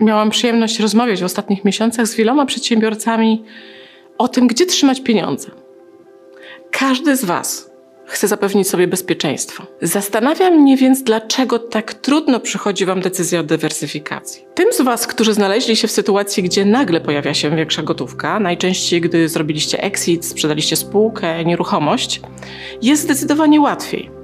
miałam przyjemność rozmawiać w ostatnich miesiącach z wieloma przedsiębiorcami o tym, gdzie trzymać pieniądze. Każdy z Was chce zapewnić sobie bezpieczeństwo. Zastanawia mnie więc, dlaczego tak trudno przychodzi Wam decyzja o dywersyfikacji. Tym z Was, którzy znaleźli się w sytuacji, gdzie nagle pojawia się większa gotówka, najczęściej gdy zrobiliście exit, sprzedaliście spółkę, nieruchomość, jest zdecydowanie łatwiej.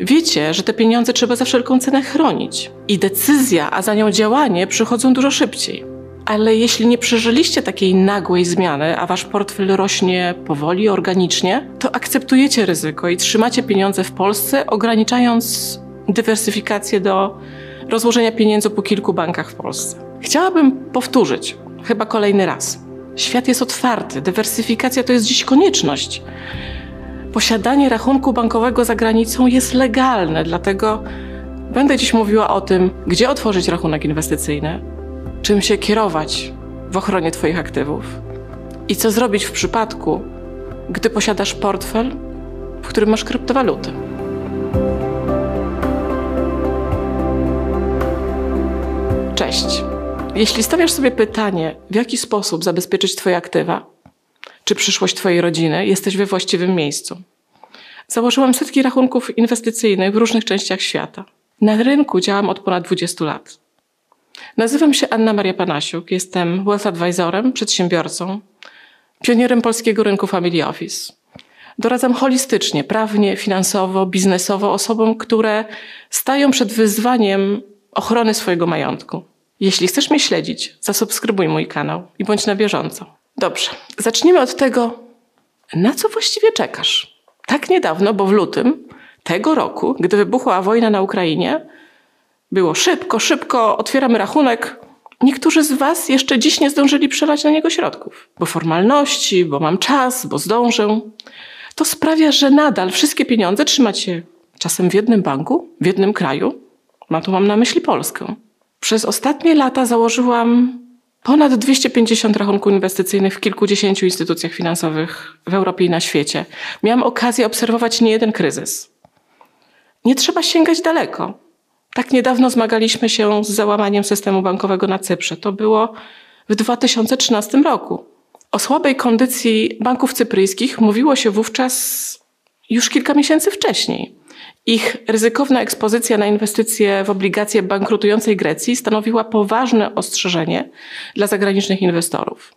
Wiecie, że te pieniądze trzeba za wszelką cenę chronić i decyzja, a za nią działanie przychodzą dużo szybciej. Ale jeśli nie przeżyliście takiej nagłej zmiany, a wasz portfel rośnie powoli, organicznie, to akceptujecie ryzyko i trzymacie pieniądze w Polsce, ograniczając dywersyfikację do rozłożenia pieniędzy po kilku bankach w Polsce. Chciałabym powtórzyć, chyba kolejny raz. Świat jest otwarty, dywersyfikacja to jest dziś konieczność. Posiadanie rachunku bankowego za granicą jest legalne, dlatego będę dziś mówiła o tym, gdzie otworzyć rachunek inwestycyjny, czym się kierować w ochronie Twoich aktywów i co zrobić w przypadku, gdy posiadasz portfel, w którym masz kryptowaluty. Cześć. Jeśli stawiasz sobie pytanie, w jaki sposób zabezpieczyć Twoje aktywa, czy przyszłość Twojej rodziny, jesteś we właściwym miejscu. Założyłam setki rachunków inwestycyjnych w różnych częściach świata. Na rynku działam od ponad 20 lat. Nazywam się Anna Maria Panasiuk, jestem wealth advisorem, przedsiębiorcą, pionierem polskiego rynku Family Office. Doradzam holistycznie, prawnie, finansowo, biznesowo osobom, które stają przed wyzwaniem ochrony swojego majątku. Jeśli chcesz mnie śledzić, zasubskrybuj mój kanał i bądź na bieżąco. Dobrze, zacznijmy od tego, na co właściwie czekasz? Tak niedawno, bo w lutym tego roku, gdy wybuchła wojna na Ukrainie, było szybko, szybko, otwieramy rachunek. Niektórzy z Was jeszcze dziś nie zdążyli przelać na niego środków, bo formalności, bo mam czas, bo zdążę. To sprawia, że nadal wszystkie pieniądze trzymacie czasem w jednym banku, w jednym kraju. Ma tu mam na myśli Polskę. Przez ostatnie lata założyłam ponad 250 rachunków inwestycyjnych w kilkudziesięciu instytucjach finansowych w Europie i na świecie. Miałam okazję obserwować niejeden kryzys. Nie trzeba sięgać daleko. Tak niedawno zmagaliśmy się z załamaniem systemu bankowego na Cyprze. To było w 2013 roku. O słabej kondycji banków cypryjskich mówiło się wówczas już kilka miesięcy wcześniej. Ich ryzykowna ekspozycja na inwestycje w obligacje bankrutującej Grecji stanowiła poważne ostrzeżenie dla zagranicznych inwestorów.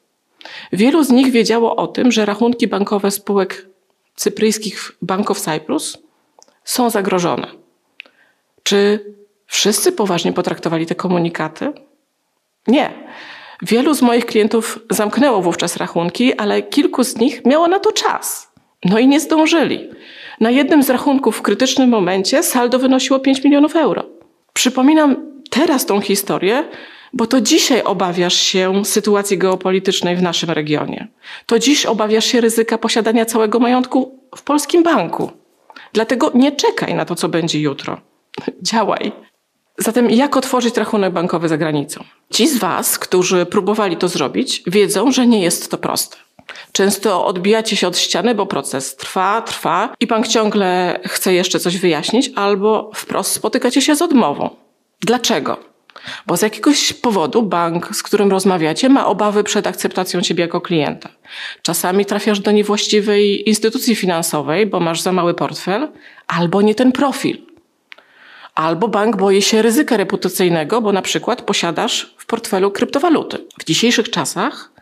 Wielu z nich wiedziało o tym, że rachunki bankowe spółek cypryjskich Bank of Cyprus są zagrożone. Czy wszyscy poważnie potraktowali te komunikaty? Nie. Wielu z moich klientów zamknęło wówczas rachunki, ale kilku z nich miało na to czas. No i nie zdążyli. Na jednym z rachunków w krytycznym momencie saldo wynosiło 5 milionów euro. Przypominam teraz tą historię, bo to dzisiaj obawiasz się sytuacji geopolitycznej w naszym regionie. To dziś obawiasz się ryzyka posiadania całego majątku w polskim banku. Dlatego nie czekaj na to, co będzie jutro. Działaj. Zatem jak otworzyć rachunek bankowy za granicą? Ci z Was, którzy próbowali to zrobić, wiedzą, że nie jest to proste. Często odbijacie się od ściany, bo proces trwa, trwa i bank ciągle chce jeszcze coś wyjaśnić, albo wprost spotykacie się z odmową. Dlaczego? Bo z jakiegoś powodu bank, z którym rozmawiacie, ma obawy przed akceptacją ciebie jako klienta. Czasami trafiasz do niewłaściwej instytucji finansowej, bo masz za mały portfel, albo nie ten profil. Albo bank boi się ryzyka reputacyjnego, bo na przykład posiadasz w portfelu kryptowaluty. W dzisiejszych czasach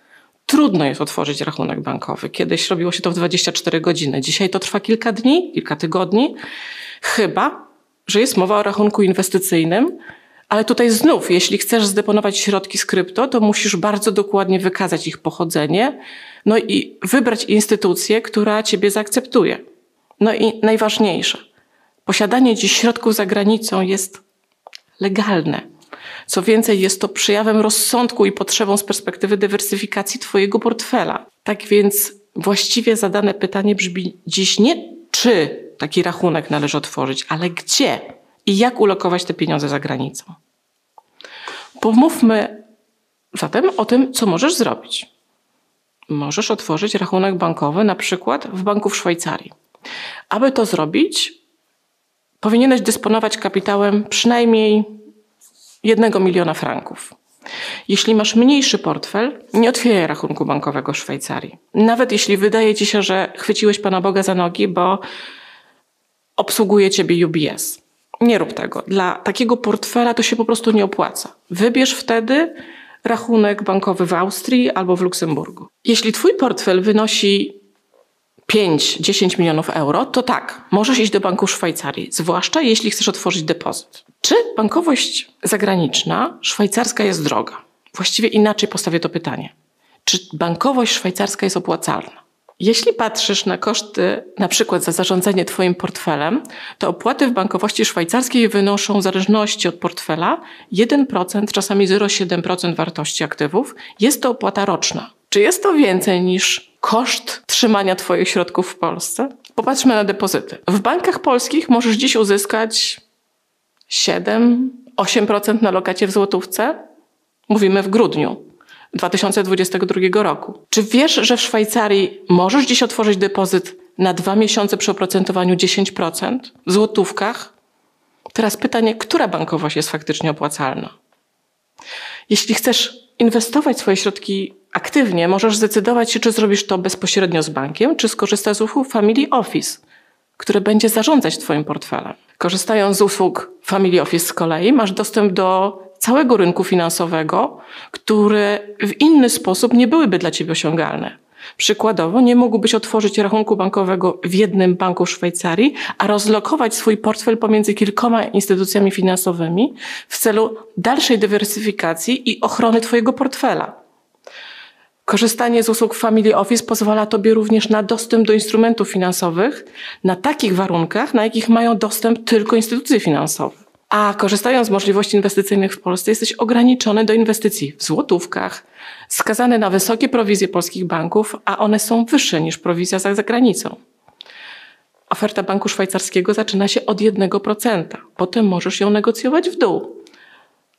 trudno jest otworzyć rachunek bankowy. Kiedyś robiło się to w 24 godziny. Dzisiaj to trwa kilka dni, kilka tygodni. Chyba, że jest mowa o rachunku inwestycyjnym, ale tutaj znów, jeśli chcesz zdeponować środki z krypto, to musisz bardzo dokładnie wykazać ich pochodzenie, no i wybrać instytucję, która ciebie zaakceptuje. No i najważniejsze, posiadanie dziś środków za granicą jest legalne. Co więcej, jest to przejawem rozsądku i potrzebą z perspektywy dywersyfikacji Twojego portfela. Tak więc właściwie zadane pytanie brzmi dziś nie czy taki rachunek należy otworzyć, ale gdzie i jak ulokować te pieniądze za granicą. Pomówmy zatem o tym, co możesz zrobić. Możesz otworzyć rachunek bankowy na przykład w banku w Szwajcarii. Aby to zrobić, powinieneś dysponować kapitałem przynajmniej jednego miliona franków. Jeśli masz mniejszy portfel, nie otwieraj rachunku bankowego w Szwajcarii. Nawet jeśli wydaje ci się, że chwyciłeś Pana Boga za nogi, bo obsługuje ciebie UBS. Nie rób tego. Dla takiego portfela to się po prostu nie opłaca. Wybierz wtedy rachunek bankowy w Austrii albo w Luksemburgu. Jeśli twój portfel wynosi 5-10 milionów euro, to tak, możesz iść do banku Szwajcarii, zwłaszcza jeśli chcesz otworzyć depozyt. Czy bankowość zagraniczna szwajcarska jest droga? Właściwie inaczej postawię to pytanie. Czy bankowość szwajcarska jest opłacalna? Jeśli patrzysz na koszty, na przykład za zarządzanie Twoim portfelem, to opłaty w bankowości szwajcarskiej wynoszą w zależności od portfela 1%, czasami 0,7% wartości aktywów. Jest to opłata roczna. Czy jest to więcej niż koszt trzymania Twoich środków w Polsce? Popatrzmy na depozyty. W bankach polskich możesz dziś uzyskać 7-8% na lokacie w złotówce. Mówimy w grudniu 2022 roku. Czy wiesz, że w Szwajcarii możesz dziś otworzyć depozyt na dwa miesiące przy oprocentowaniu 10% w złotówkach? Teraz pytanie, która bankowość jest faktycznie opłacalna? Jeśli chcesz inwestować swoje środki aktywnie, możesz zdecydować się, czy zrobisz to bezpośrednio z bankiem, czy skorzystasz z usług Family Office, które będzie zarządzać Twoim portfelem. Korzystając z usług Family Office z kolei, masz dostęp do całego rynku finansowego, które w inny sposób nie byłyby dla Ciebie osiągalne. Przykładowo, nie mógłbyś otworzyć rachunku bankowego w jednym banku w Szwajcarii, a rozlokować swój portfel pomiędzy kilkoma instytucjami finansowymi w celu dalszej dywersyfikacji i ochrony Twojego portfela. Korzystanie z usług Family Office pozwala Tobie również na dostęp do instrumentów finansowych na takich warunkach, na jakich mają dostęp tylko instytucje finansowe. A korzystając z możliwości inwestycyjnych w Polsce, jesteś ograniczony do inwestycji w złotówkach, skazany na wysokie prowizje polskich banków, a one są wyższe niż prowizja za zagranicą. Oferta banku szwajcarskiego zaczyna się od 1%, potem możesz ją negocjować w dół.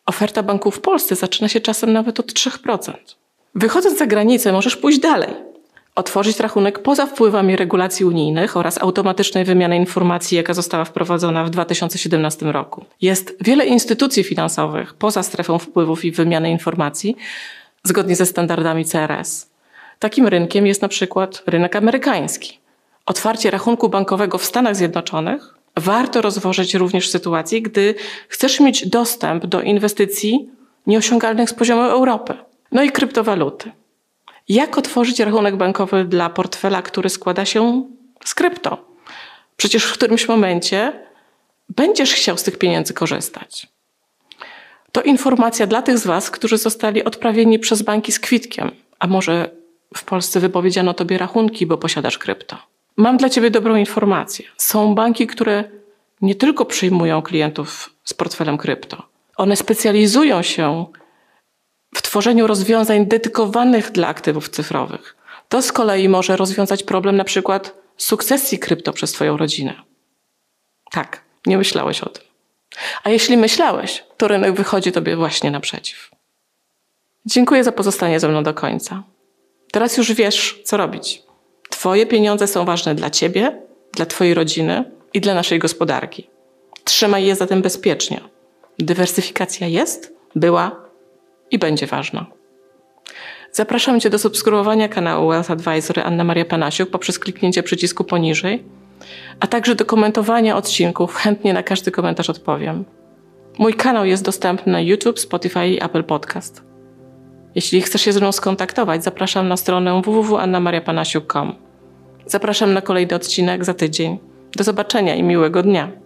Oferta banku w Polsce zaczyna się czasem nawet od 3%. Wychodząc za granicę, możesz pójść dalej. Otworzyć rachunek poza wpływami regulacji unijnych oraz automatycznej wymiany informacji, jaka została wprowadzona w 2017 roku. Jest wiele instytucji finansowych poza strefą wpływów i wymiany informacji, zgodnie ze standardami CRS. Takim rynkiem jest na przykład rynek amerykański. Otwarcie rachunku bankowego w Stanach Zjednoczonych warto rozważyć również w sytuacji, gdy chcesz mieć dostęp do inwestycji nieosiągalnych z poziomu Europy. No i kryptowaluty. Jak otworzyć rachunek bankowy dla portfela, który składa się z krypto? Przecież w którymś momencie będziesz chciał z tych pieniędzy korzystać. To informacja dla tych z Was, którzy zostali odprawieni przez banki z kwitkiem, a może w Polsce wypowiedziano Tobie rachunki, bo posiadasz krypto. Mam dla Ciebie dobrą informację. Są banki, które nie tylko przyjmują klientów z portfelem krypto, one specjalizują się w tworzeniu rozwiązań dedykowanych dla aktywów cyfrowych. To z kolei może rozwiązać problem na przykład sukcesji krypto przez Twoją rodzinę. Tak, nie myślałeś o tym. A jeśli myślałeś, to rynek wychodzi Tobie właśnie naprzeciw. Dziękuję za pozostanie ze mną do końca. Teraz już wiesz, co robić. Twoje pieniądze są ważne dla Ciebie, dla Twojej rodziny i dla naszej gospodarki. Trzymaj je zatem bezpiecznie. Dywersyfikacja jest, była i będzie ważna. Zapraszam Cię do subskrybowania kanału Wealth Advisory Anna Maria Panasiuk poprzez kliknięcie przycisku poniżej, a także do komentowania odcinków. Chętnie na każdy komentarz odpowiem. Mój kanał jest dostępny na YouTube, Spotify i Apple Podcast. Jeśli chcesz się ze mną skontaktować, zapraszam na stronę www.annamariapanasiuk.com. Zapraszam na kolejny odcinek za tydzień. Do zobaczenia i miłego dnia.